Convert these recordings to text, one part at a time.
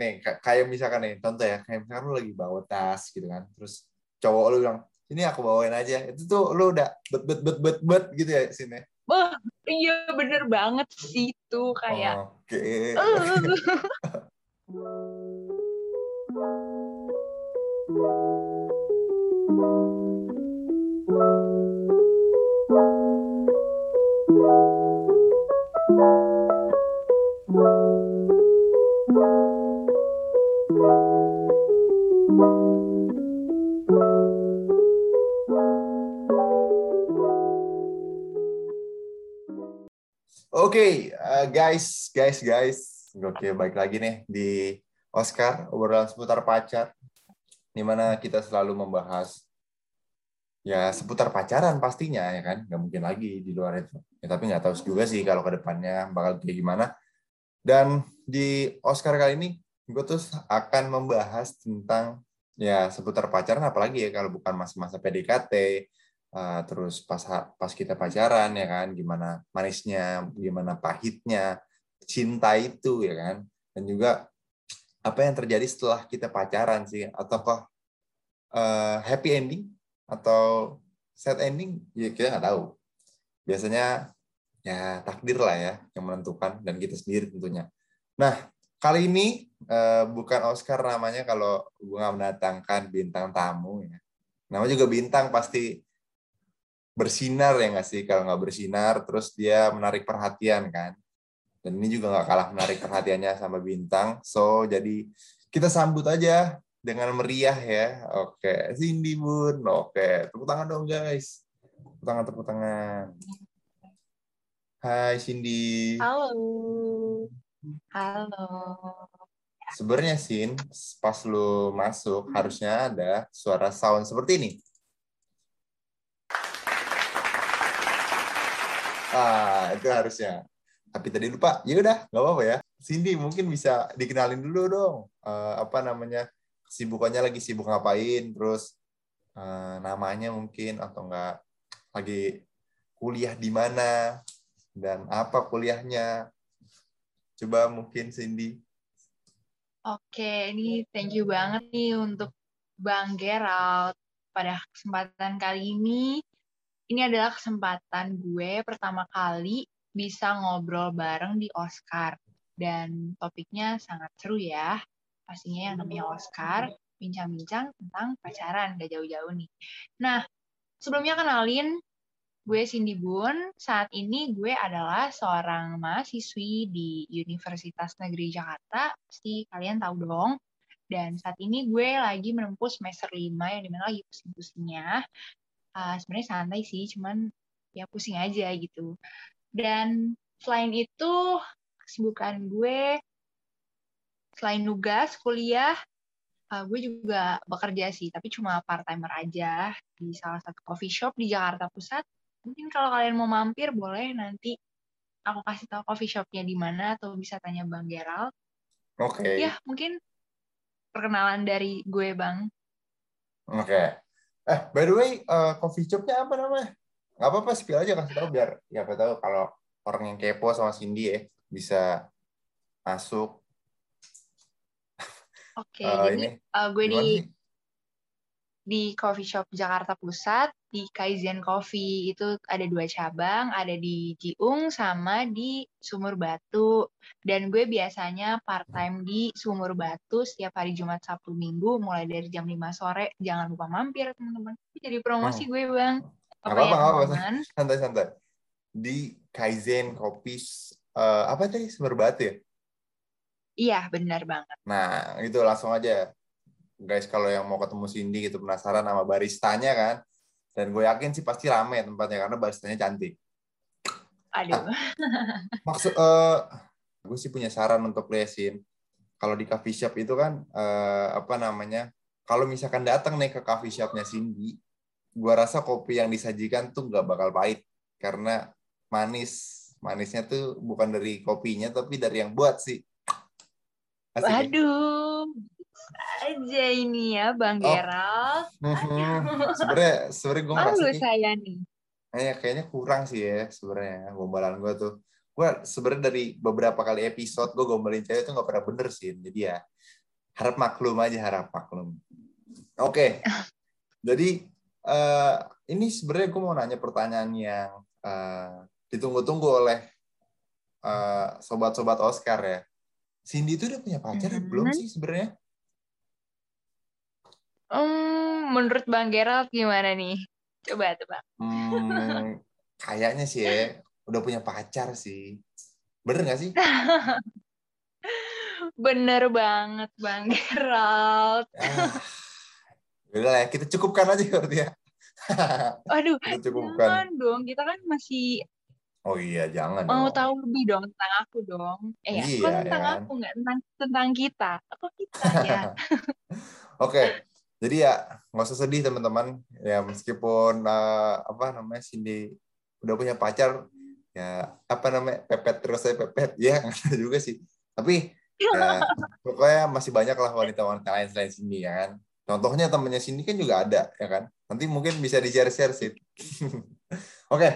nih kayak misalkan nih contoh ya kayak misalkan lu lagi bawa tas gitu kan terus cowok lu bilang ini aku bawain aja itu tuh lu udah bet bet bet bet bet gitu ya sini Wah, iya bener banget sih itu kayak. Oke. Okay. Oke, okay, uh, guys, guys, guys. Oke, baik lagi nih di Oscar, obrolan seputar pacar. Di mana kita selalu membahas ya seputar pacaran pastinya ya kan. Nggak mungkin lagi di luar itu. Ya, tapi nggak tahu juga sih kalau ke depannya bakal kayak gimana. Dan di Oscar kali ini gue tuh akan membahas tentang ya seputar pacaran apalagi ya kalau bukan masa-masa PDKT, uh, terus pas pas kita pacaran ya kan gimana manisnya gimana pahitnya cinta itu ya kan. Dan juga apa yang terjadi setelah kita pacaran sih atau kok uh, happy ending atau sad ending ya kita nggak tahu. Biasanya ya takdir lah ya yang menentukan dan kita sendiri tentunya. Nah kali ini uh, bukan Oscar namanya kalau gue nggak mendatangkan bintang tamu ya. Nama juga bintang pasti bersinar ya nggak sih? Kalau nggak bersinar terus dia menarik perhatian kan? Dan ini juga nggak kalah menarik perhatiannya sama bintang. So jadi kita sambut aja dengan meriah ya. Oke Cindy Bun oke tepuk tangan dong guys. Tepuk tangan tepuk tangan. Hai Cindy. Halo. Halo. Sebenarnya Sin pas lu masuk harusnya ada suara sound seperti ini Ah, itu harusnya. Tapi tadi lupa. Ya udah, nggak apa-apa ya. Cindy mungkin bisa dikenalin dulu dong. Uh, apa namanya? Sibukannya lagi sibuk ngapain? Terus uh, namanya mungkin atau enggak lagi kuliah di mana dan apa kuliahnya? Coba mungkin Cindy. Oke, ini thank you banget nih untuk Bang Gerald pada kesempatan kali ini ini adalah kesempatan gue pertama kali bisa ngobrol bareng di Oscar. Dan topiknya sangat seru ya. Pastinya yang namanya Oscar, bincang-bincang tentang pacaran, gak jauh-jauh nih. Nah, sebelumnya kenalin, gue Cindy Bun. Saat ini gue adalah seorang mahasiswi di Universitas Negeri Jakarta. Pasti kalian tahu dong. Dan saat ini gue lagi menempuh semester 5 yang di mana lagi pusing-pusingnya uh, sebenarnya santai sih, cuman ya pusing aja gitu. Dan selain itu, kesibukan gue selain nugas kuliah, uh, gue juga bekerja sih, tapi cuma part-timer aja di salah satu coffee shop di Jakarta Pusat. Mungkin kalau kalian mau mampir, boleh nanti aku kasih tahu coffee shopnya di mana, atau bisa tanya Bang Gerald. Oke. Okay. Ya, mungkin perkenalan dari gue, Bang. Oke. Okay. Eh, by the way, uh, coffee shopnya apa namanya? Gak apa-apa, spill aja kasih tahu biar ya apa tahu kalau orang yang kepo sama Cindy ya bisa masuk. Oke, okay, uh, jadi ini, uh, gue di sih? Di coffee shop Jakarta Pusat di Kaizen Coffee itu ada dua cabang, ada di Jiung sama di Sumur Batu. Dan gue biasanya part time di Sumur Batu setiap hari Jumat, Sabtu, Minggu mulai dari jam 5 sore. Jangan lupa mampir teman-teman. Jadi promosi hmm. gue bang. Apa apa, apa, apa. Santai-santai. Di Kaizen Coffee uh, apa tadi Sumur Batu ya? Iya, benar banget. Nah, itu langsung aja guys kalau yang mau ketemu Cindy gitu penasaran sama baristanya kan dan gue yakin sih pasti rame tempatnya karena baristanya cantik. Aduh. Ah, maksud uh, gue sih punya saran untuk lesin. Kalau di coffee shop itu kan uh, apa namanya? Kalau misalkan datang nih ke coffee shopnya Cindy, gue rasa kopi yang disajikan tuh nggak bakal pahit karena manis. Manisnya tuh bukan dari kopinya tapi dari yang buat sih. Asik, ya? Waduh, aja ini ya Bang oh. Gerald. Mhm. sebenarnya sebenarnya gue ngerasa saya nih. Kayaknya kayaknya kurang sih ya sebenarnya gombalan gue tuh. gue sebenarnya dari beberapa kali episode gue gombalin cewek itu nggak pernah bener sih jadi ya harap maklum aja harap maklum oke okay. jadi uh, ini sebenarnya gue mau nanya pertanyaan yang uh, ditunggu-tunggu oleh uh, sobat-sobat Oscar ya Cindy itu udah punya pacar mm -hmm. belum sih sebenarnya um, menurut Bang Gerald gimana nih coba coba hmm, kayaknya sih ya udah punya pacar sih. Bener gak sih? Bener banget Bang Gerald. ah, udah lah, kita cukupkan aja berarti ya. Aduh, kita cukupkan. jangan dong. Kita kan masih Oh iya, jangan Mau dong. tahu lebih dong tentang aku dong. Eh, iya, kok tentang ya aku nggak tentang tentang kita. Aku kita ya. Oke, jadi ya nggak usah sedih teman-teman. Ya meskipun uh, apa namanya Cindy udah punya pacar, ya apa namanya pepet terus saya pepet. Ya nggak juga sih. Tapi ya, pokoknya masih banyak lah wanita-wanita lain selain sini ya kan. Contohnya temennya sini kan juga ada ya kan. Nanti mungkin bisa di share share sih. Oke. Okay.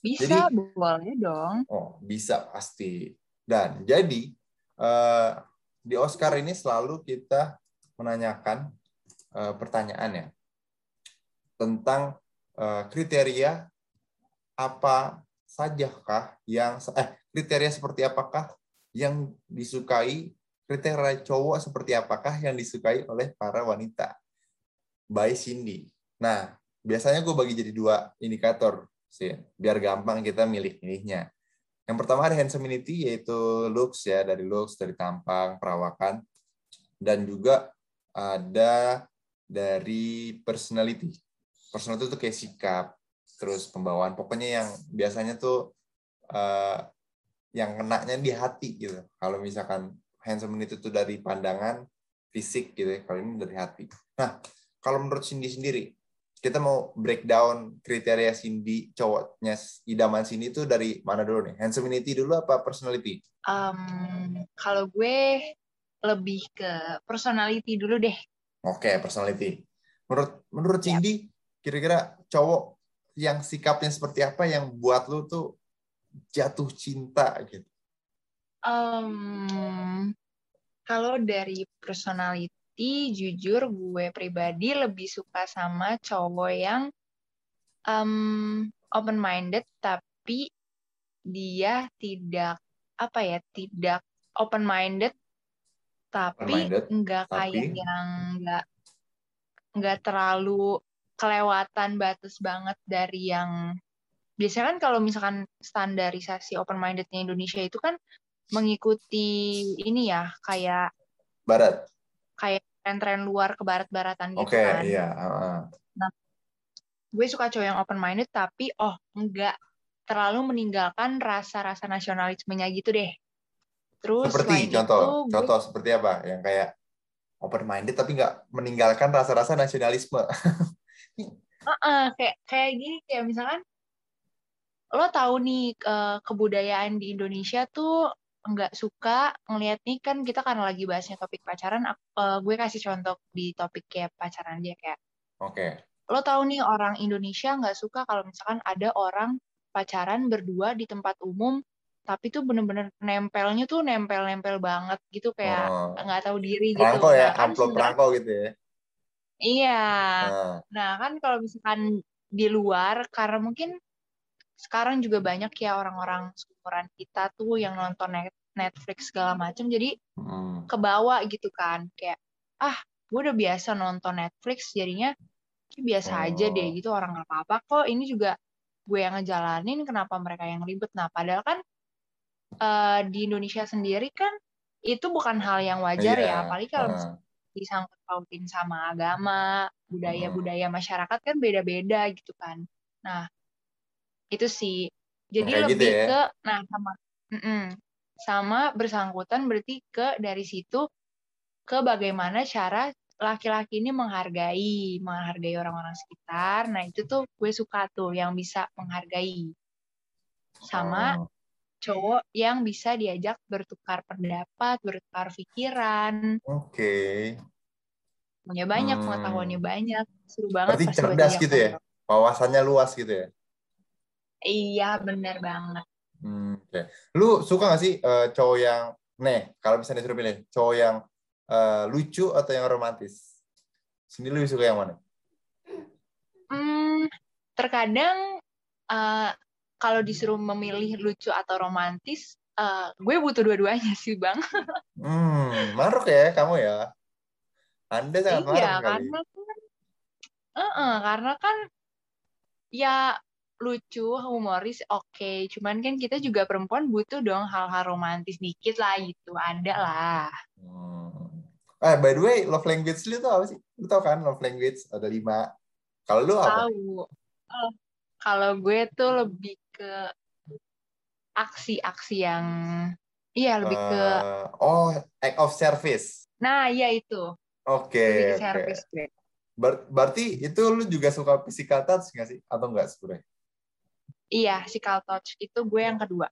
bisa jadi, boleh dong. Oh bisa pasti. Dan jadi uh, di Oscar ini selalu kita menanyakan uh, pertanyaan ya tentang uh, kriteria apa sajakah yang eh kriteria seperti apakah yang disukai kriteria cowok seperti apakah yang disukai oleh para wanita by Cindy. Nah, biasanya gue bagi jadi dua indikator sih, biar gampang kita milih-milihnya. Yang pertama ada handsomeity yaitu looks ya, dari looks, dari tampang, perawakan dan juga ada dari personality. Personality itu kayak sikap, terus pembawaan. Pokoknya yang biasanya tuh uh, yang kenanya di hati gitu. Kalau misalkan handsome itu tuh dari pandangan fisik gitu ya kalau ini dari hati. Nah kalau menurut Cindy sendiri kita mau breakdown kriteria Cindy cowoknya idaman Cindy itu dari mana dulu nih? Handsomeity dulu apa personality? Um, kalau gue lebih ke personality dulu deh oke okay, personality menurut menurut Cindy kira-kira cowok yang sikapnya seperti apa yang buat lu tuh jatuh cinta gitu? Um, kalau dari personality, jujur gue pribadi lebih suka sama cowok yang um, open minded tapi dia tidak apa ya tidak open minded tapi enggak kayak yang enggak enggak terlalu kelewatan batas banget dari yang biasanya kan kalau misalkan standarisasi open mindednya Indonesia itu kan mengikuti ini ya kayak barat kayak tren-tren luar ke barat-baratan gitu okay, kan. iya. Uh. Nah, gue suka cowok yang open minded tapi oh enggak terlalu meninggalkan rasa-rasa nasionalismenya gitu deh. Terus seperti contoh, itu, contoh gue... seperti apa yang kayak open minded tapi nggak meninggalkan rasa-rasa nasionalisme. uh -uh, kayak kayak gini kayak misalkan lo tahu nih uh, kebudayaan di Indonesia tuh nggak suka ngelihat nih kan kita karena lagi bahasnya topik pacaran uh, gue kasih contoh di topik kayak pacaran dia kayak oke okay. lo tahu nih orang Indonesia nggak suka kalau misalkan ada orang pacaran berdua di tempat umum tapi tuh bener-bener nempelnya tuh nempel-nempel banget gitu kayak oh. nggak oh. tahu diri gitu. Rangko ya, nah, kan amplop rangko gitu ya. Iya. Nah. nah, kan kalau misalkan di luar karena mungkin sekarang juga banyak ya orang-orang seumuran kita tuh yang nonton Netflix segala macam jadi hmm. kebawa gitu kan kayak ah gue udah biasa nonton Netflix jadinya biasa oh. aja deh oh. gitu orang nggak apa-apa kok ini juga gue yang ngejalanin kenapa mereka yang ribet nah padahal kan uh, di Indonesia sendiri kan itu bukan hal yang wajar yeah. ya apalagi kalau uh disangkut pautin sama agama, budaya-budaya masyarakat kan beda-beda gitu kan. Nah, itu sih. Jadi Kayak gitu lebih gitu ya? ke nah sama mm -mm, sama bersangkutan berarti ke dari situ ke bagaimana cara laki-laki ini menghargai, menghargai orang-orang sekitar. Nah, itu tuh gue suka tuh yang bisa menghargai. Sama oh cowok yang bisa diajak bertukar pendapat, bertukar pikiran. Oke. Okay. Punya banyak, hmm. pengetahuannya banyak. Seru banget. Berarti cerdas gitu ya? Wawasannya luas gitu ya? Iya, benar banget. Hmm, Oke. Lu suka gak sih eh, cowok yang, nih, kalau misalnya disuruh pilih, cowok yang eh, lucu atau yang romantis? Sini lu suka yang mana? Hmm, terkadang eh, kalau disuruh memilih lucu atau romantis, eh, gue butuh dua-duanya sih bang. Hmm, maruk ya kamu ya. Anda sangat maruk iya, kali. karena kan, eh, karena kan ya lucu, humoris, oke. Cuman kan kita juga perempuan butuh dong hal-hal romantis dikit lah gitu, ada lah. Hmm. Eh, by the way, love language lu tuh apa sih? Lu tau kan love language ada lima. Kalau lu apa? Tahu. Oh, kalau gue tuh lebih ke aksi-aksi yang, iya lebih ke, Eh, oh, act of service. nah iya itu, Oke, ke oke. service. Ber- berarti itu lu juga suka physical touch nggak sih? Atau enggak sebenarnya? Iya, physical touch itu gue yang kedua.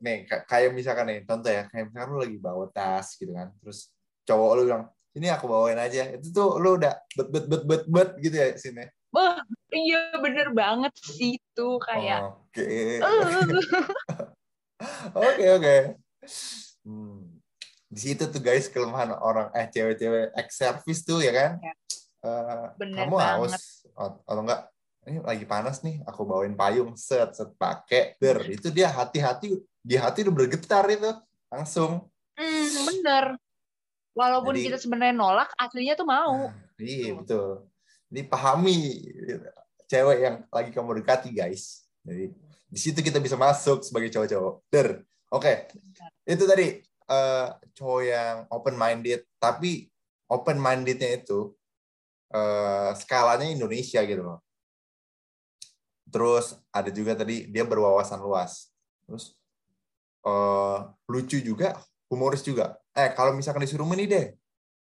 Nih, ka- kayak misalkan nih, contoh ya, kayak misalkan lu lagi bawa tas gitu kan, terus cowok lu bilang, ini aku bawain aja. Itu tuh lu udah bet bet bet bet bet gitu ya sini. Wah, iya bener banget sih itu kayak. Oke. "Eh." Oke, oke. Hmm. Di situ tuh guys kelemahan orang eh cewek-cewek ex service tuh ya kan. Ya. Eh, Bener kamu banget. haus atau enggak ini lagi panas nih aku bawain payung set set pakai der itu dia hati-hati di hati udah bergetar itu langsung Hmm, bener. Walaupun Jadi- kita sebenarnya nolak, aslinya tuh mau. iya Betul. Betul ini pahami cewek yang lagi kamu dekati guys. Jadi di situ kita bisa masuk sebagai cowok-cowok. Der oke. Itu tadi eh, cowok yang open minded tapi open mindednya itu eh, skalanya Indonesia gitu loh. Terus ada juga tadi dia berwawasan luas. Terus eh, lucu juga humoris juga. Eh kalau misalkan disuruh milih deh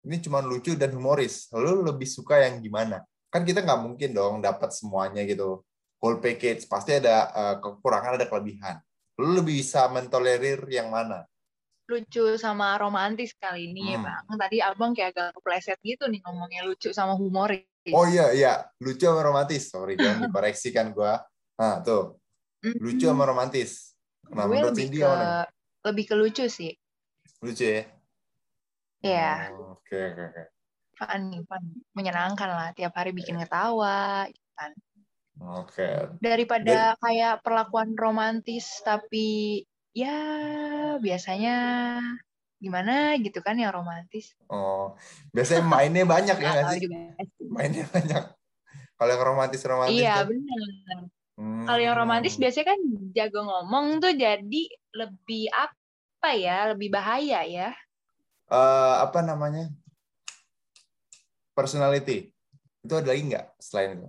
ini cuma lucu dan humoris lu lebih suka yang gimana kan kita nggak mungkin dong dapat semuanya gitu whole package pasti ada eh, kekurangan ada kelebihan lu lebih bisa mentolerir yang mana Lucu sama romantis kali ini ya, Hmm. Bang. Tadi abang kayak agak kepleset gitu nih ngomongnya lucu sama humoris. Oh iya iya, lucu sama romantis. Sorry jangan dikoreksi kan gua. Nah, tuh. Lucu sama romantis. Nah, gue menurut lebih Cindy ke mana? lebih ke lucu sih. Lucu ya? Iya, Oke, oke, oke. fun fun. Menyenangkan lah. Tiap hari bikin ketawa. gitu kan. Oke. Daripada kayak perlakuan romantis tapi ya biasanya gimana gitu kan yang romantis. Oh, biasanya mainnya banyak ya Nggak tahu sih? Mainnya banyak. Kalau yang romantis-romantis Iya tuh, benar. hmm, Kalau yang romantis biasanya kan jago ngomong tuh jadi lebih apa ya, lebih bahaya ya. Eh, apa namanya? Personality. Itu ada lagi nggak selain itu?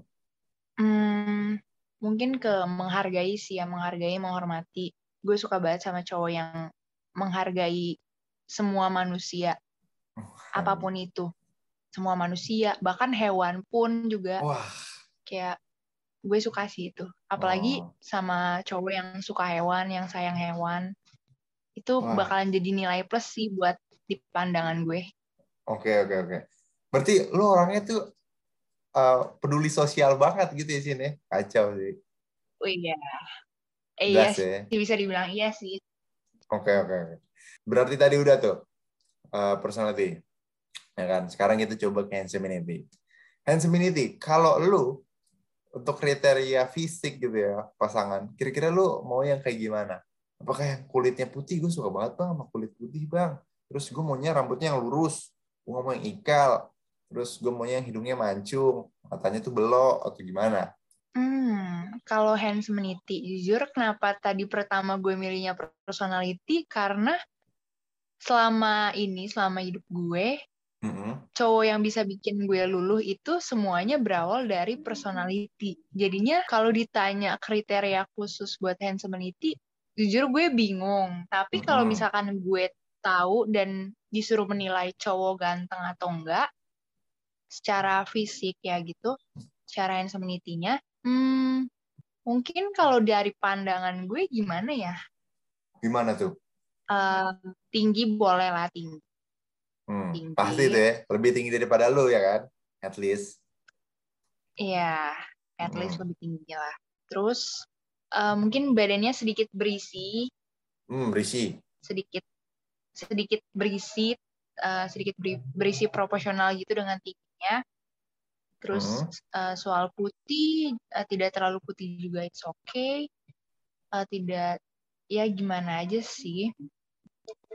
Hmm, mungkin ke menghargai sih ya, menghargai, menghormati. Gue suka banget sama cowok yang menghargai semua manusia, apa pun itu. Semua manusia, bahkan hewan pun juga Wah, kayak gue suka sih itu. Apalagi Oh. sama cowok yang suka hewan, yang sayang hewan. Itu Wah. bakalan jadi nilai plus sih buat di pandangan gue. oke, oke, oke. Berarti lu orangnya tuh eh, peduli sosial banget gitu ya sini. Kacau sih. Oh iya. Eh, iya Gas ya. sih, bisa dibilang iya sih. Oke oke oke. Berarti tadi udah tuh uh, personality, ya kan? Sekarang kita coba ke handsomeity. Handsomeity, kalau lu untuk kriteria fisik gitu ya pasangan, kira-kira lu mau yang kayak gimana? Apakah yang kulitnya putih? Gue suka banget bang sama kulit putih bang. Terus gue maunya rambutnya yang lurus, gue mau yang ikal. Terus gue maunya yang hidungnya mancung, matanya tuh belok atau gimana? Hmm, kalau handsomeity, jujur kenapa tadi pertama gue milihnya personality karena selama ini, selama hidup gue, Mm-mm. cowok yang bisa bikin gue luluh itu semuanya berawal dari personality. Jadinya kalau ditanya kriteria khusus buat handsomeity, jujur gue bingung. Tapi kalau Mm-mm. misalkan gue tahu dan disuruh menilai cowok ganteng atau enggak, secara fisik ya gitu, secara handsomeity-nya, hmm, mungkin kalau dari pandangan gue gimana ya? Gimana tuh? Eh, tinggi boleh lah tinggi. Hmm, Tinggi. pasti tuh ya, lebih tinggi daripada lu ya kan? At least. Iya, at least Hmm. lebih tinggi lah. Terus uh, mungkin badannya sedikit berisi. Hmm, berisi. Sedikit sedikit berisi, uh, sedikit berisi proporsional gitu dengan tingginya. Terus uh, soal putih uh, tidak terlalu putih juga it's okay. Uh, tidak ya gimana aja sih.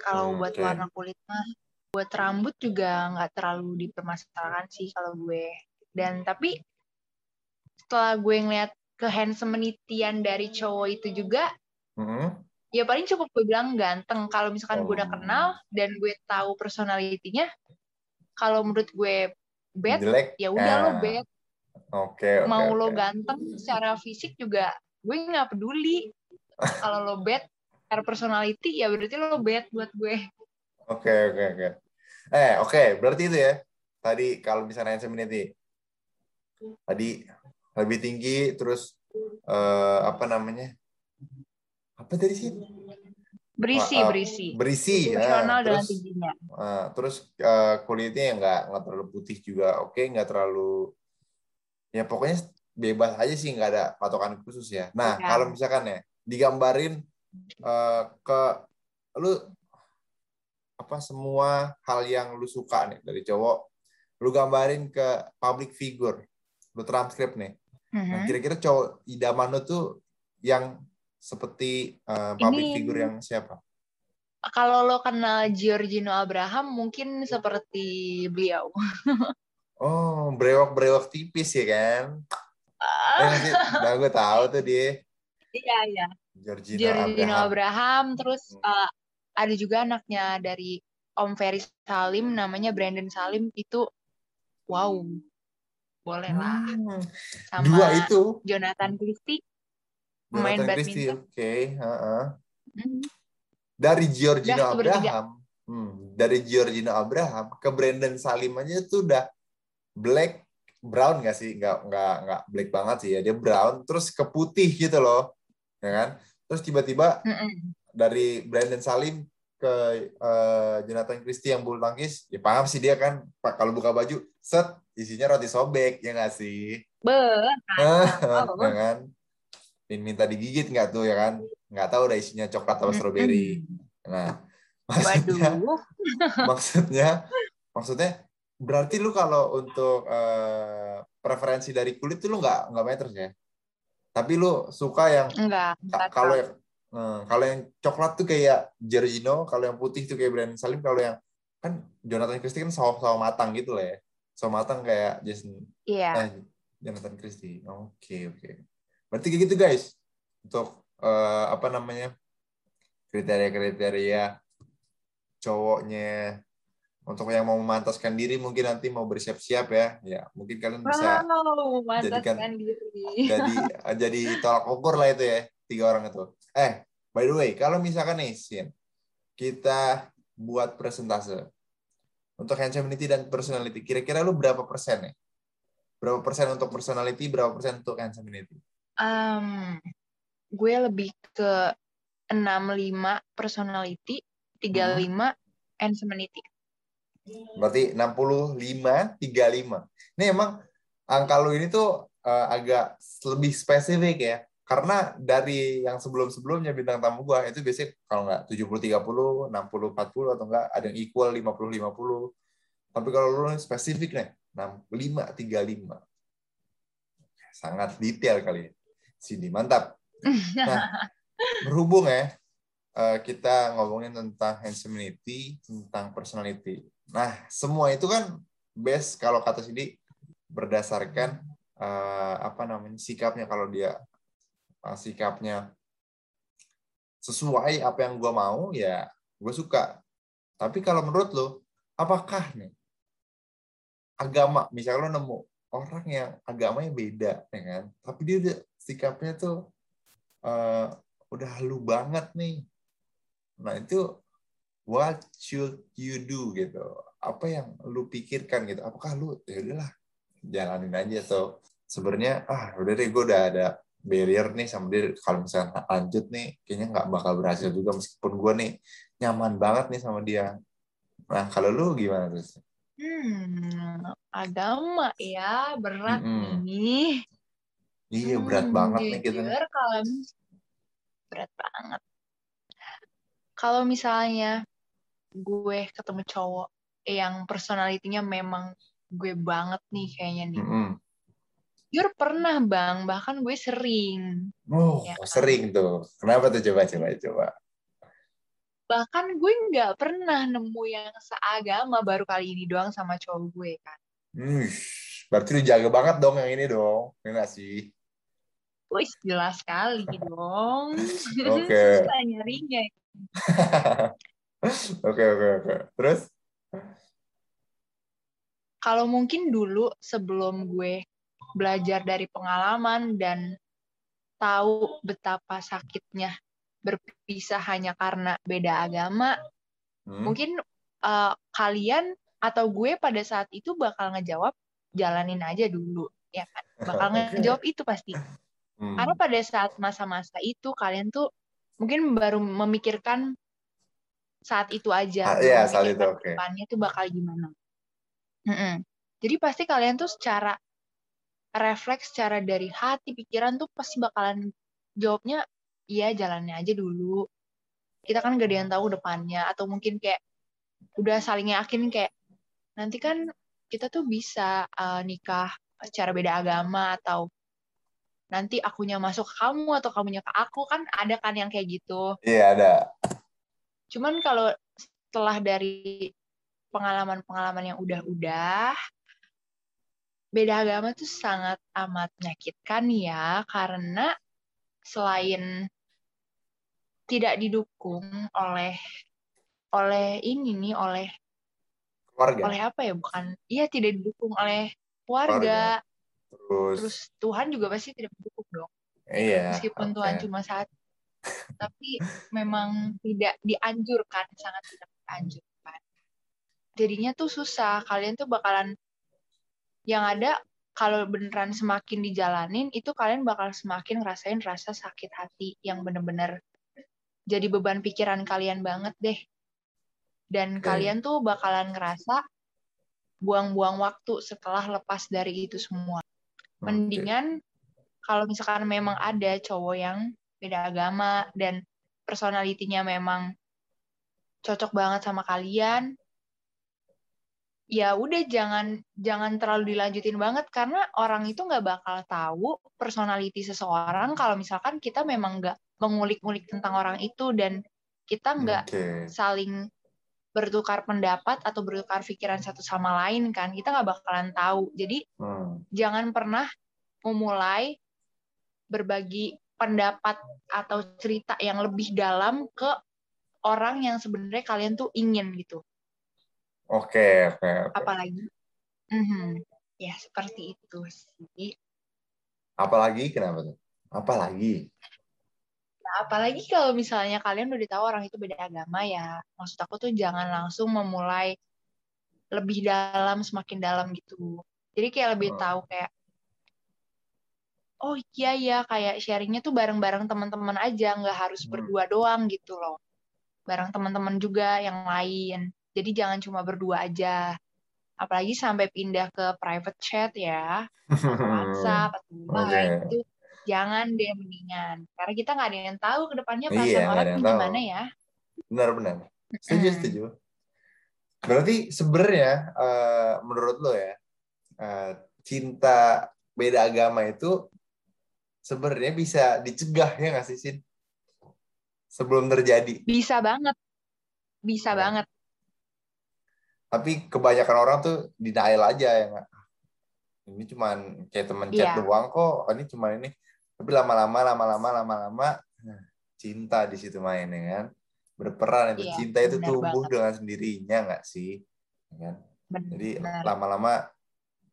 Kalau hmm, buat okay. warna kulit mah buat rambut juga nggak terlalu dipermasalahkan sih kalau gue. Dan tapi setelah gue ngeliat ke handsomenitian dari cowok itu juga, hmm. Ya paling cukup gue bilang ganteng. Kalau misalkan oh. gue udah oh. kenal dan gue tahu personalitinya, kalau menurut gue bad Jelek. ya udah lo bad oke okay, okay, mau okay. lo ganteng secara fisik juga gue nggak peduli kalau lo bad secara personality ya berarti lo bad buat gue oke okay, oke okay, oke okay. eh oke okay. berarti itu ya tadi kalau misalnya inseminity tadi lebih tinggi terus uh, apa namanya apa dari sih berisi uh, berisi berisi ya terus tingginya. Uh, terus uh, kulitnya yang nggak nggak terlalu putih juga oke okay, nggak terlalu ya pokoknya bebas aja sih nggak ada patokan khusus ya nah ya. kalau misalkan ya digambarin uh, ke lu apa semua hal yang lu suka nih dari cowok lu gambarin ke public figure lu transkrip nih uh -huh. nah mhm. kira-kira cowok idaman lu tuh yang seperti uh, public Ini, figure yang siapa? Kalau lo kenal Giorgino Abraham, mungkin seperti beliau. oh, brewok-brewok tipis ya kan? Uh. Eh, nah, gue tahu tuh dia. Iya, iya. Giorgino, Giorgino Abraham. Abraham. Terus uh, ada juga anaknya dari Om Ferry Salim, namanya Brandon Salim. Itu, wow, boleh lah. Hmm. Sama Dua itu. Jonathan Christie pemain badminton. Oke, okay. uh -uh. mm. Dari Giorgino udah, Abraham, hmm, dari Giorgino Abraham ke Brandon Salim aja tuh udah black brown gak sih? Nggak nggak nggak black banget sih ya. Dia brown terus ke putih gitu loh, ya kan? Terus tiba-tiba mm -mm. dari Brandon Salim ke uh, Jonathan Christie yang bulu tangkis, ya paham sih dia kan kalau buka baju, set isinya roti sobek ya nggak sih? Benar. ya kan? Minta digigit nggak tuh ya kan? Nggak tahu udah isinya coklat atau stroberi nah maksudnya maksudnya maksudnya berarti lu kalau untuk uh, preferensi dari kulit tuh lu nggak nggak meters ya? Tapi lu suka yang enggak, kalau yang hmm, kalau yang coklat tuh kayak Giorgino kalau yang putih tuh kayak Brand Salim kalau yang kan Jonathan Christie kan sawo-sawo matang gitu lah ya. Sawo matang kayak Jason iya. Yeah. eh, Jonathan Christie. Oke okay, oke. okay. Berarti kayak gitu guys. Untuk uh, apa namanya kriteria-kriteria cowoknya. Untuk yang mau memantaskan diri mungkin nanti mau bersiap-siap ya. Ya mungkin kalian bisa wow, jadikan diri. jadi jadi tolak ukur lah itu ya tiga orang itu. Eh by the way kalau misalkan nih Sin kita buat presentase untuk handsomeity dan personality kira-kira lu berapa persen nih? Berapa persen untuk personality berapa persen untuk handsomeity Um, gue lebih ke 65 personality, 35 hmm. insanity. Berarti 65 35. Ini emang angka lu ini tuh uh, agak lebih spesifik ya. Karena dari yang sebelum-sebelumnya bintang tamu gua itu biasanya kalau nggak 70 30, 60 40 atau enggak ada yang equal 50 50. Tapi kalau lu spesifik nih 65 35. Sangat detail kali ya sini mantap. Nah berhubung ya eh, kita ngomongin tentang handsomeity tentang personality. Nah semua itu kan best kalau kata sini berdasarkan uh, apa namanya sikapnya. Kalau dia uh, sikapnya sesuai apa yang gue mau ya gue suka. Tapi kalau menurut lo apakah nih agama misalnya lo nemu orang yang agamanya beda ya kan? Tapi dia udah sikapnya tuh uh, udah halu banget nih. Nah itu what should you do gitu? Apa yang lu pikirkan gitu? Apakah lu ya udahlah jalanin aja. Tuh sebenarnya ah udah deh gue udah ada barrier nih sama dia. Kalau misalnya lanjut nih kayaknya nggak bakal berhasil juga meskipun gue nih nyaman banget nih sama dia. Nah kalau lu gimana terus Hmm, agama ya berat mm -hmm. nih. Iya berat hmm, banget nih kita. kalau berat banget. Kalau misalnya gue ketemu cowok yang personalitinya memang gue banget nih kayaknya nih. Mm -mm. Jujur pernah bang, bahkan gue sering. Oh, Ya kan? sering tuh. Kenapa tuh coba coba coba? Bahkan gue nggak pernah nemu yang seagama baru kali ini doang sama cowok gue kan. Hmm, berarti lu jaga banget dong yang ini dong. Ya nggak sih? Wih, jelas sekali dong. Oke. Susah nyarinya. Oke oke oke. Terus? Kalau mungkin dulu sebelum gue belajar dari pengalaman dan tahu betapa sakitnya berpisah hanya karena beda agama, Hmm? mungkin uh, kalian atau gue pada saat itu bakal ngejawab jalanin aja dulu, ya kan? Bakal Oke. ngejawab itu pasti. Hmm. Karena pada saat masa-masa itu kalian tuh mungkin baru memikirkan saat itu Ah, aja, iya, saat itu, oke. depannya tuh bakal gimana. Mm-mm. Jadi pasti kalian tuh secara refleks, secara dari hati, pikiran tuh pasti bakalan jawabnya, iya jalannya aja dulu. Kita kan gak ada yang tahu depannya, atau mungkin kayak udah saling yakin kayak nanti kan kita tuh bisa uh, nikah secara beda agama atau nanti akunya masuk kamu atau kamunya ke aku kan ada kan yang kayak gitu. Iya ada. Cuman kalau setelah dari pengalaman-pengalaman yang udah-udah, beda agama tuh sangat amat menyakitkan ya, karena selain tidak didukung oleh oleh ini nih, oleh Keluarga. oleh apa ya? Bukan, iya tidak didukung oleh keluarga. Terus, Terus Tuhan juga pasti tidak mendukung dong. iya. Meskipun oke. Tuhan cuma satu, tapi memang tidak dianjurkan, sangat tidak dianjurkan. Jadinya tuh susah, kalian tuh bakalan yang ada kalau beneran semakin dijalanin itu kalian bakal semakin ngerasain rasa sakit hati yang bener-bener jadi beban pikiran kalian banget deh. Dan Oke. kalian tuh bakalan ngerasa buang-buang waktu setelah lepas dari itu semua. Mendingan kalau misalkan memang ada cowok yang beda agama dan personalitinya memang cocok banget sama kalian, ya udah jangan jangan terlalu dilanjutin banget karena orang itu nggak bakal tahu personality seseorang kalau misalkan kita memang nggak mengulik-ngulik tentang orang itu dan kita nggak Oke. saling bertukar pendapat atau bertukar pikiran satu sama lain kan kita nggak bakalan tahu jadi Hmm. jangan pernah memulai berbagi pendapat atau cerita yang lebih dalam ke orang yang sebenarnya kalian tuh ingin gitu Oke, oke, oke. apalagi Mhm. ya seperti itu sih Apalagi kenapa tuh? Apalagi? Apalagi kalau misalnya kalian udah tahu orang itu beda agama ya maksud aku tuh jangan langsung memulai lebih dalam semakin dalam gitu jadi kayak lebih Hmm. tahu kayak oh iya ya kayak sharingnya tuh bareng-bareng teman-teman aja nggak harus Hmm. berdua doang gitu loh bareng teman-teman juga yang lain jadi jangan cuma berdua aja apalagi sampai pindah ke private chat ya WhatsApp atau. Line itu jangan deh mendingan karena kita nggak ada yang tahu ke depannya Iya, perasaan nggak orang gimana ya Benar, benar. Setuju, Mm. setuju. Berarti sebenarnya eh, menurut lo ya, eh, cinta beda agama itu sebenarnya bisa dicegah ya nggak sih, Sin? Sebelum terjadi. bisa banget bisa Ya. banget Tapi kebanyakan orang tuh denial aja ya nggak? Ini cuman kayak temen chat Iya. doang kok. Ini cuman ini. Tapi lama-lama, lama-lama, lama-lama, nah, cinta di situ main ya kan? Berperan itu Iya, cinta itu tumbuh banget. dengan sendirinya nggak sih? Ya kan? Jadi benar lama-lama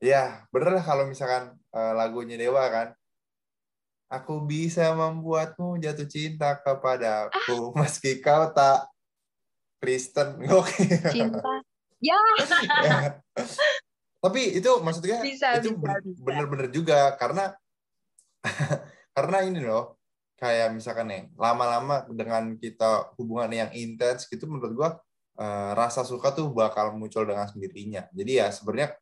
ya bener lah kalau misalkan eh, lagunya Dewa kan aku bisa membuatmu jatuh cinta kepadaku meski kau tak Kristen oke cinta ya Ya. tapi itu maksudnya Bisa, itu bener-bener juga karena karena ini loh kayak misalkan nih lama-lama dengan kita hubungan yang intens gitu menurut gua eh, rasa suka tuh bakal muncul dengan sendirinya. Jadi ya sebenarnya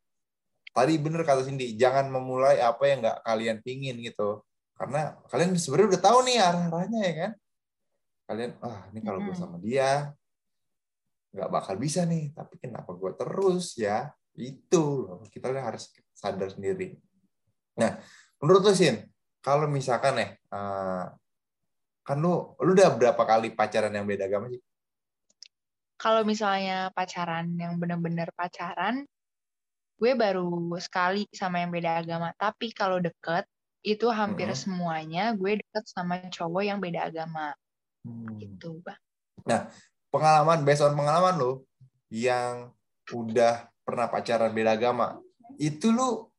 tadi bener kata Cindy jangan memulai apa yang nggak kalian pingin gitu. Karena kalian sebenarnya udah tahu nih arah-arahnya ya kan? Kalian ah ini kalau gue sama dia nggak bakal bisa nih tapi kenapa gue terus ya? Itu loh. kita harus sadar sendiri. Nah menurut lu Sin kalau misalkan nih eh, kan lu lu udah berapa kali pacaran yang beda agama sih Kalau misalnya pacaran yang bener-bener pacaran, gue baru sekali sama yang beda agama. Tapi kalau deket, itu hampir Mm-mm. semuanya gue deket sama cowok yang beda agama. Hmm. Gitu, Bang. pengalaman based on pengalaman lu yang udah pernah pacaran beda agama itu lu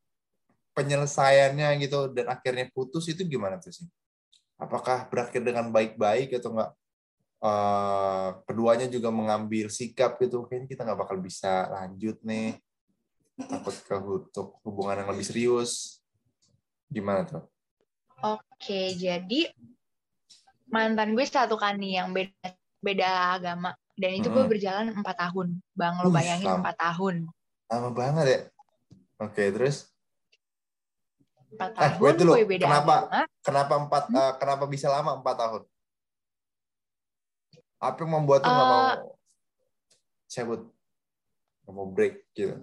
penyelesaiannya gitu dan akhirnya putus itu gimana tuh sih? Apakah berakhir dengan baik-baik atau enggak? Eh, keduanya juga mengambil sikap gitu kayaknya kita nggak bakal bisa lanjut nih. Takut ke untuk hubungan yang lebih serius. Gimana tuh? Oke, jadi mantan gue satu kan nih yang beda beda agama dan itu gue Mm-mm. berjalan empat tahun, bang lo bayangin empat tahun, lama banget ya. Oke terus empat Eh, tahun wait dulu. gue beda Kenapa? agama. kenapa empat Hmm? eh, kenapa bisa lama empat tahun apa yang membuat lu nggak Eh, mau cabut nggak mau break gitu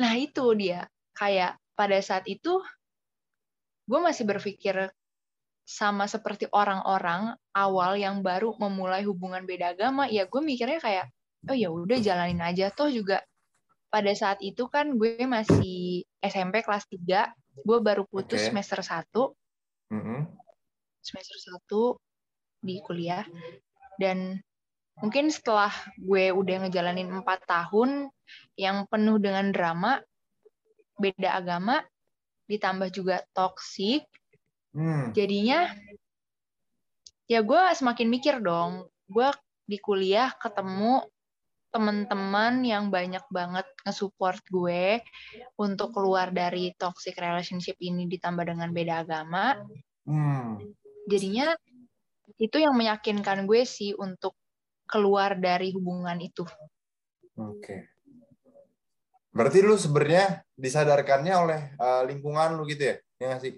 Nah itu dia, kayak pada saat itu gue masih berpikir sama seperti orang-orang awal yang baru memulai hubungan beda agama, ya gue mikirnya kayak, oh ya udah jalanin aja. Toh juga pada saat itu kan gue masih SMP kelas 3, gue baru putus Oke. semester 1, Mm-mm. semester 1 di kuliah. Dan mungkin setelah gue udah ngejalanin empat tahun yang penuh dengan drama, beda agama, ditambah juga toksik, Hmm. jadinya ya gue semakin mikir dong. Gue di kuliah ketemu teman-teman yang banyak banget nge-support gue untuk keluar dari toxic relationship ini ditambah dengan beda agama. Hmm. Jadinya itu yang meyakinkan gue sih untuk keluar dari hubungan itu. Oke. Berarti lu sebenarnya disadarkannya oleh eh, lingkungan lu gitu ya? Ya nggak sih?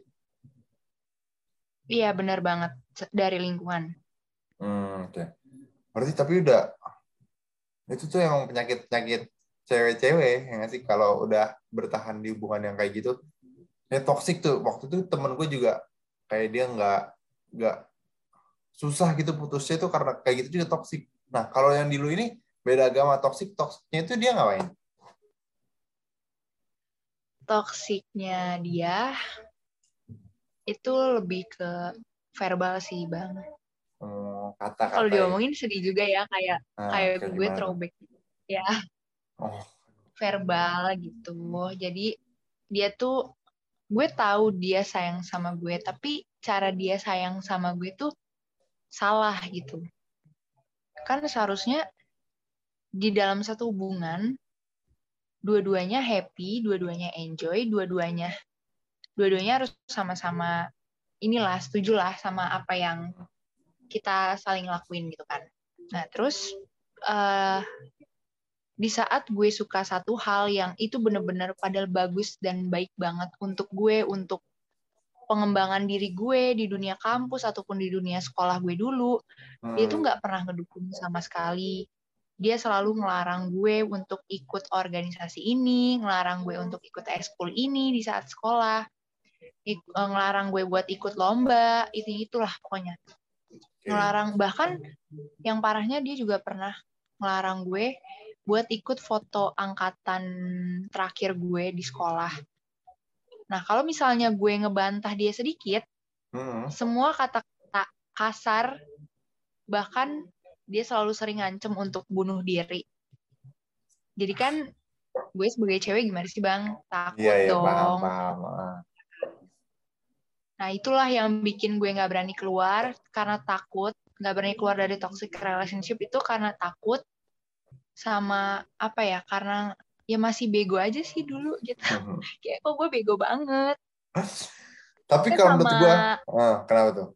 Iya benar banget dari lingkungan. Hmm, oke. Berarti tapi udah itu tuh emang penyakit-penyakit cewek-cewek ya sih? Kalau udah bertahan di hubungan yang kayak gitu, ya toksik tuh. Waktu itu temen gue juga kayak dia nggak nggak susah gitu putusnya tuh karena kayak gitu juga toksik. Nah kalau yang di lu ini beda agama toksik toksiknya itu dia ngapain? Toksiknya dia itu lebih ke verbal sih bang. Hmm, kata-kata. Kalau ya. diomongin sedih juga ya kayak Nah, kayak gue gimana? throwback ya Oh, verbal gitu. Jadi dia tuh gue tahu dia sayang sama gue tapi cara dia sayang sama gue tuh salah gitu. Kan seharusnya di dalam satu hubungan dua-duanya happy, dua-duanya enjoy, dua-duanya dua-duanya harus sama-sama inilah setuju lah sama apa yang kita saling lakuin gitu kan. Nah terus eh di saat gue suka satu hal yang itu bener-bener padahal bagus dan baik banget untuk gue, untuk pengembangan diri gue di dunia kampus ataupun di dunia sekolah gue dulu, dia tuh hmm. nggak pernah ngedukung sama sekali. Dia selalu ngelarang gue untuk ikut organisasi ini, ngelarang gue untuk ikut ekskul ini di saat sekolah, Ik- ngelarang gue buat ikut lomba, itu itulah pokoknya. Ngelarang bahkan yang parahnya dia juga pernah ngelarang gue buat ikut foto angkatan terakhir gue di sekolah. Nah, kalau misalnya gue ngebantah dia sedikit, Hmm. semua kata-kata kasar, bahkan dia selalu sering ngancem untuk bunuh diri. Jadi kan gue sebagai cewek gimana sih bang? Takut Iya, iya, dong. paham, paham. Ah. Nah itulah yang bikin gue nggak berani keluar karena takut, nggak berani keluar dari toxic relationship itu karena takut sama apa ya? Karena ya masih bego aja sih dulu gitu. Hmm. Kayak kok gue bego banget. Tapi kalau menurut gua, ah, kenapa tuh?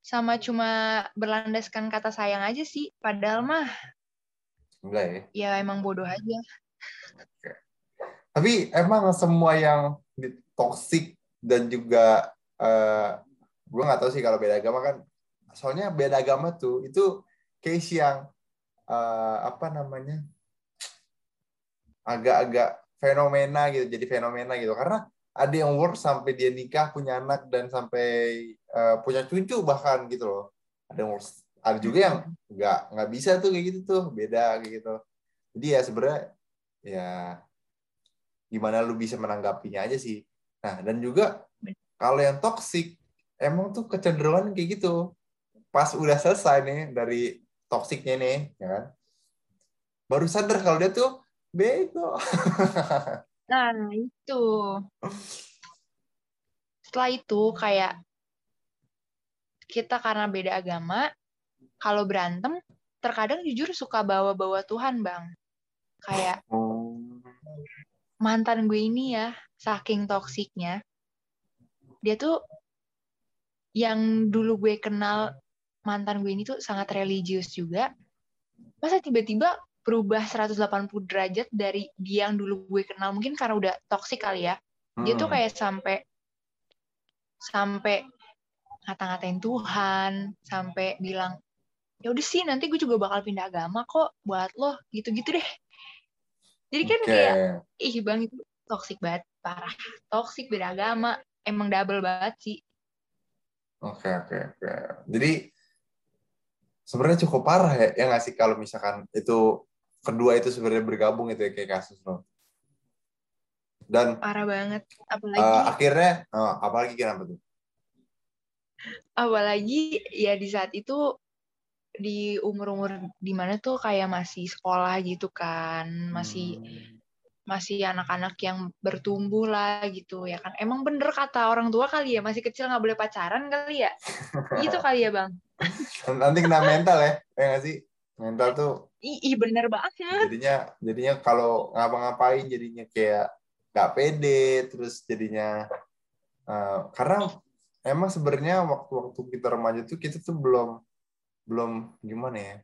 Sama cuma berlandaskan kata sayang aja sih. Padahal mah Enggak ya. ya emang bodoh aja. Tapi emang semua yang toxic dan juga eh, gue nggak tahu sih kalau beda agama kan. Soalnya beda agama tuh itu case yang uh, apa namanya agak-agak fenomena gitu jadi fenomena gitu. Karena ada yang work sampai dia nikah punya anak dan sampai uh, punya cucu bahkan gitu loh. Ada yang work ada juga yang nggak nggak bisa tuh kayak gitu tuh beda kayak gitu. Jadi ya sebenarnya ya gimana lu bisa menanggapinya aja sih nah dan juga kalau yang toxic emang tuh kecenderungan kayak gitu. Pas udah selesai nih dari toksiknya nih ya kan? Baru sadar kalau dia tuh bego. Nah itu. Setelah itu kayak kita karena beda agama kalau berantem terkadang jujur suka bawa-bawa Tuhan bang. Kayak oh. Mantan gue ini ya saking toksiknya dia tuh yang dulu gue kenal mantan gue ini tuh sangat religius juga. Masa tiba-tiba berubah 180 derajat dari dia yang dulu gue kenal mungkin karena udah toksik kali ya. Dia tuh hmm. kayak sampai sampai ngata-ngatain Tuhan sampai bilang ya udah sih nanti gue juga bakal pindah agama kok buat lo gitu-gitu deh jadi kan okay. kayak ih bang itu toksik banget parah. Toksik beda agama emang double banget sih. Oke okay, oke okay, oke. Okay. jadi sebenarnya cukup parah ya yang ngasih kalau misalkan itu kedua itu sebenarnya bergabung itu ya kayak kasus lo. Dan parah banget. Apalagi uh, akhirnya uh, apalagi kenapa tuh? Apalagi ya di saat itu di umur-umur di mana tuh kayak masih sekolah gitu kan masih hmm. masih anak-anak yang bertumbuh lah gitu ya kan. Emang bener kata orang tua kali ya masih kecil nggak boleh pacaran kali ya? Gitu kali ya bang. Nanti kena mental ya ya gak sih? Mental tuh ih bener banget. jadinya jadinya kalau ngapa-ngapain jadinya kayak nggak pede terus jadinya uh, karena emang sebenarnya waktu-waktu kita remaja tuh kita tuh belum belum gimana ya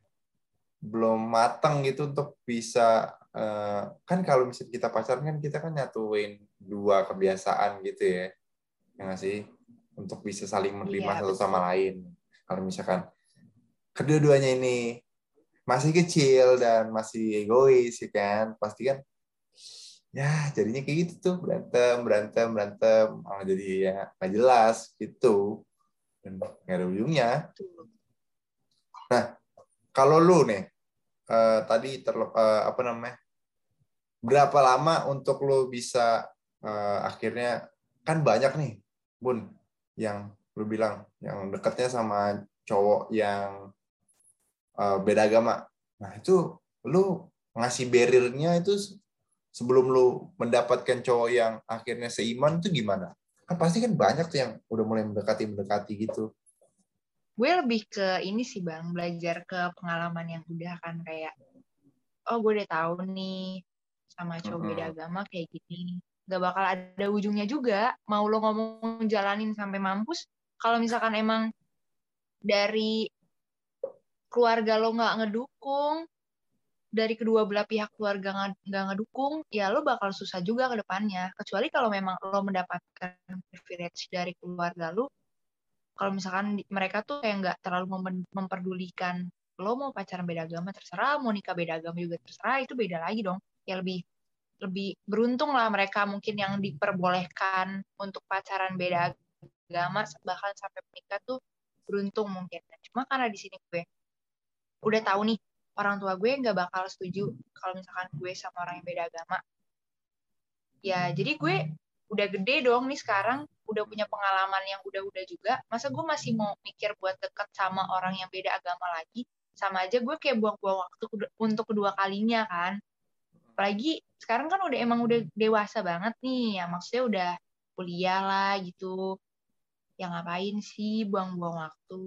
belum matang gitu untuk bisa uh, kan kalau misalnya kita pacaran kan kita kan nyatuin dua kebiasaan gitu ya yang sih? Untuk bisa saling menerima iya, satu sama lain. Kalau misalkan kedua-duanya ini masih kecil dan masih egois ya kan? Pasti kan ya jadinya kayak gitu tuh berantem berantem berantem. Malah jadi ya nggak jelas gitu. Dan nggak ada ujungnya Nah, kalau lu nih uh, tadi terlep, uh, apa namanya? Berapa lama untuk lu bisa uh, akhirnya kan banyak nih, Bun, yang lu bilang yang dekatnya sama cowok yang uh, beda agama. Nah, itu lu ngasih barriernya itu sebelum lu mendapatkan cowok yang akhirnya seiman itu gimana? Kan pasti kan banyak tuh yang udah mulai mendekati-mendekati gitu gue lebih ke ini sih bang belajar ke pengalaman yang udah kan kayak oh gue udah tahu nih sama cowok beda agama kayak gini. Gak bakal ada ujungnya juga mau lo ngomong jalanin sampai mampus kalau misalkan emang dari keluarga lo nggak ngedukung dari kedua belah pihak keluarga nggak ngedukung ya lo bakal susah juga ke depannya. Kecuali kalau memang lo mendapatkan privilege dari keluarga lo kalau misalkan mereka tuh kayak nggak terlalu mem memperdulikan lo mau pacaran beda agama terserah. Mau nikah beda agama juga terserah. Itu beda lagi dong. Ya lebih lebih beruntung lah mereka mungkin yang diperbolehkan untuk pacaran beda agama bahkan sampai menikah tuh beruntung mungkin. Cuma karena di sini gue udah tahu nih orang tua gue nggak bakal setuju kalau misalkan gue sama orang yang beda agama. Ya jadi gue udah gede dong nih sekarang udah punya pengalaman yang udah-udah juga masa gue masih mau mikir buat deket sama orang yang beda agama lagi? Sama aja gue kayak buang-buang waktu untuk kedua kalinya kan. Apalagi sekarang kan udah emang udah dewasa banget nih ya maksudnya udah kuliah lah gitu. Yang ngapain sih buang-buang waktu?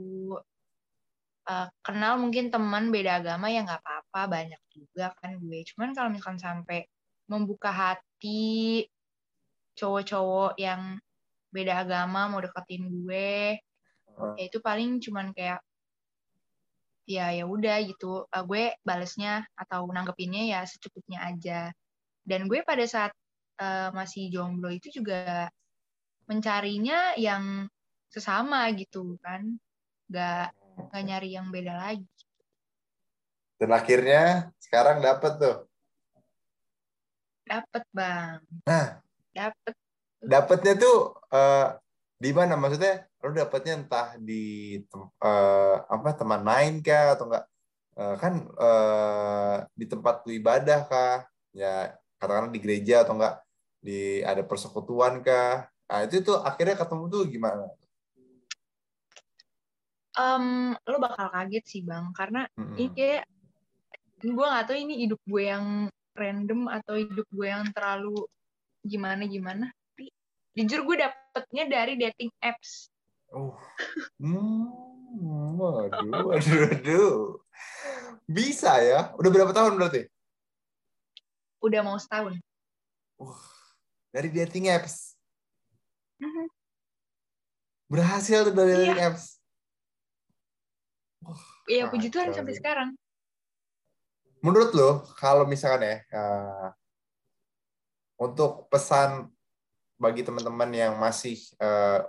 Uh, kenal mungkin teman beda agama ya nggak apa-apa banyak juga kan gue. Cuman kalau misalkan sampai membuka hati cowok-cowok yang beda agama mau deketin gue. Ya itu paling cuman kayak ya ya udah gitu. Uh, gue balesnya atau nanggepinnya ya secukupnya aja. Dan gue pada saat uh, masih jomblo itu juga mencarinya yang sesama gitu kan. Nggak nggak nyari yang beda lagi. Dan akhirnya sekarang dapat tuh. dapet bang. Nah, dapet dapatnya tuh eh, di mana? Maksudnya lu dapatnya entah di tem- eh, apa teman main kah atau enggak? Eh, kan eh, di tempat lu ibadah kah? Ya katakanlah di gereja atau enggak di ada persekutuan kah? Nah, itu tuh akhirnya ketemu tuh gimana? Em, lo bakal kaget sih bang karena ini Mm-mm. kayak gue nggak tahu ini hidup gue yang random atau hidup gue yang terlalu gimana gimana jujur gue dapetnya dari dating apps Oh. Hmm, waduh, waduh, waduh. Bisa ya? Udah berapa tahun berarti? udah mau setahun Dari dating apps. Mhm. Berhasil tuh dari Iya. dating apps. ya puji Tuhan sampai sekarang Menurut lo, kalau misalkan ya, eh, untuk pesan bagi teman-teman yang masih eh,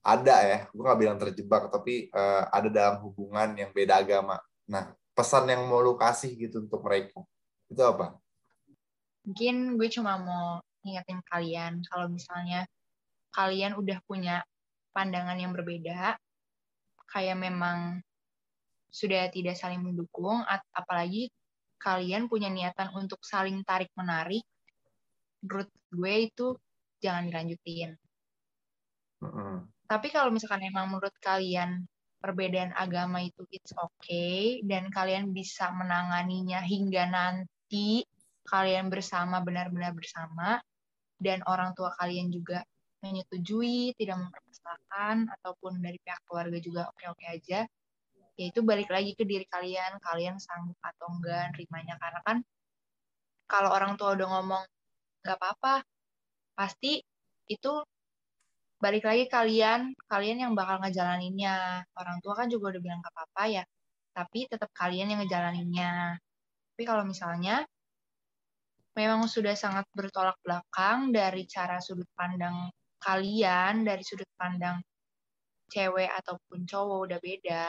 ada ya, gue nggak bilang terjebak, tapi eh, ada dalam hubungan yang beda agama. Nah, pesan yang mau lu kasih gitu untuk mereka, itu apa? mungkin gue cuma mau ngingetin kalian kalau misalnya kalian udah punya pandangan yang berbeda kayak memang sudah tidak saling mendukung apalagi kalian punya niatan untuk saling tarik menarik menurut gue itu jangan dilanjutin Mm-mm. tapi kalau misalkan emang menurut kalian perbedaan agama itu it's okay dan kalian bisa menanganinya hingga nanti kalian bersama benar-benar bersama dan orang tua kalian juga menyetujui, tidak mempermasalahkan ataupun dari pihak keluarga juga oke-oke aja. Ya itu balik lagi ke diri kalian, kalian sanggup atau enggak nerimanya karena kan kalau orang tua udah ngomong nggak apa-apa, pasti itu balik lagi kalian, kalian yang bakal ngejalaninnya. Orang tua kan juga udah bilang nggak apa-apa ya, tapi tetap kalian yang ngejalaninnya. Tapi kalau misalnya memang sudah sangat bertolak belakang dari cara sudut pandang kalian, dari sudut pandang cewek ataupun cowok udah beda,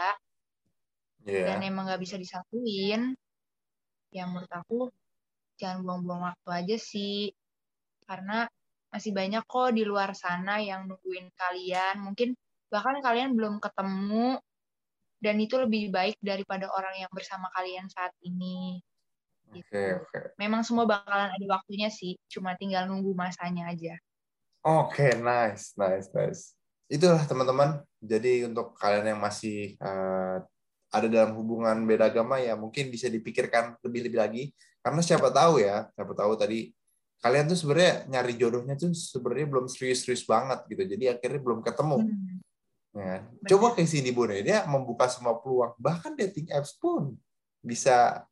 Iya. dan emang nggak bisa disatuin, ya menurut aku jangan buang-buang waktu aja sih. Karena masih banyak kok di luar sana yang nungguin kalian. Mungkin bahkan kalian belum ketemu, dan itu lebih baik daripada orang yang bersama kalian saat ini. Oke, Gitu. oke. Memang semua bakalan ada waktunya sih, cuma tinggal nunggu masanya aja. Oke, nice, nice, nice. Itulah teman-teman. Jadi untuk kalian yang masih eh, ada dalam hubungan beda agama ya mungkin bisa dipikirkan lebih-lebih lagi. Karena siapa tahu ya, siapa tahu tadi kalian tuh sebenarnya nyari jodohnya tuh sebenarnya belum serius-serius banget gitu. Jadi akhirnya belum ketemu. Hmm. Ya. Benar. Coba kayak Cindy Bone, dia membuka semua peluang. Bahkan dating apps pun bisa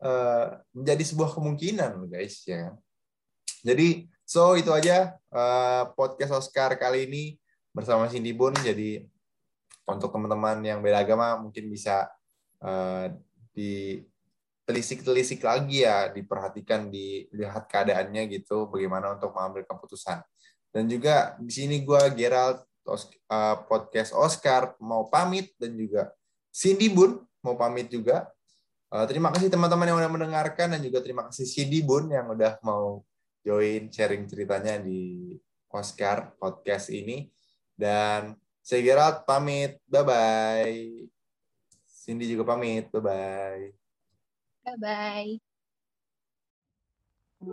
eh, menjadi sebuah kemungkinan, guys. Ya. Jadi, so itu aja eh, podcast Oscar kali ini bersama Cindy Bone. Jadi, untuk teman-teman yang beda agama mungkin bisa eh, ditelisik-telisik lagi ya, diperhatikan, dilihat keadaannya gitu, bagaimana untuk mengambil keputusan. Dan juga di sini gue Gerald uh, podcast Oscar mau pamit dan juga Cindy Bun mau pamit juga. Uh, terima kasih teman-teman yang udah mendengarkan dan juga terima kasih Cindy Bun yang udah mau join sharing ceritanya di Oscar podcast ini. Dan saya Gerald pamit. Bye-bye. Cindy juga pamit. Bye-bye. Bye-bye. Thank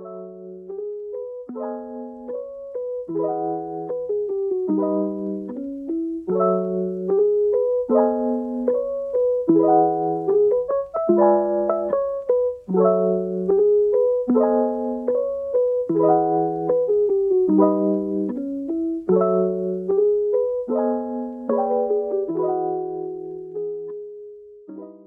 you.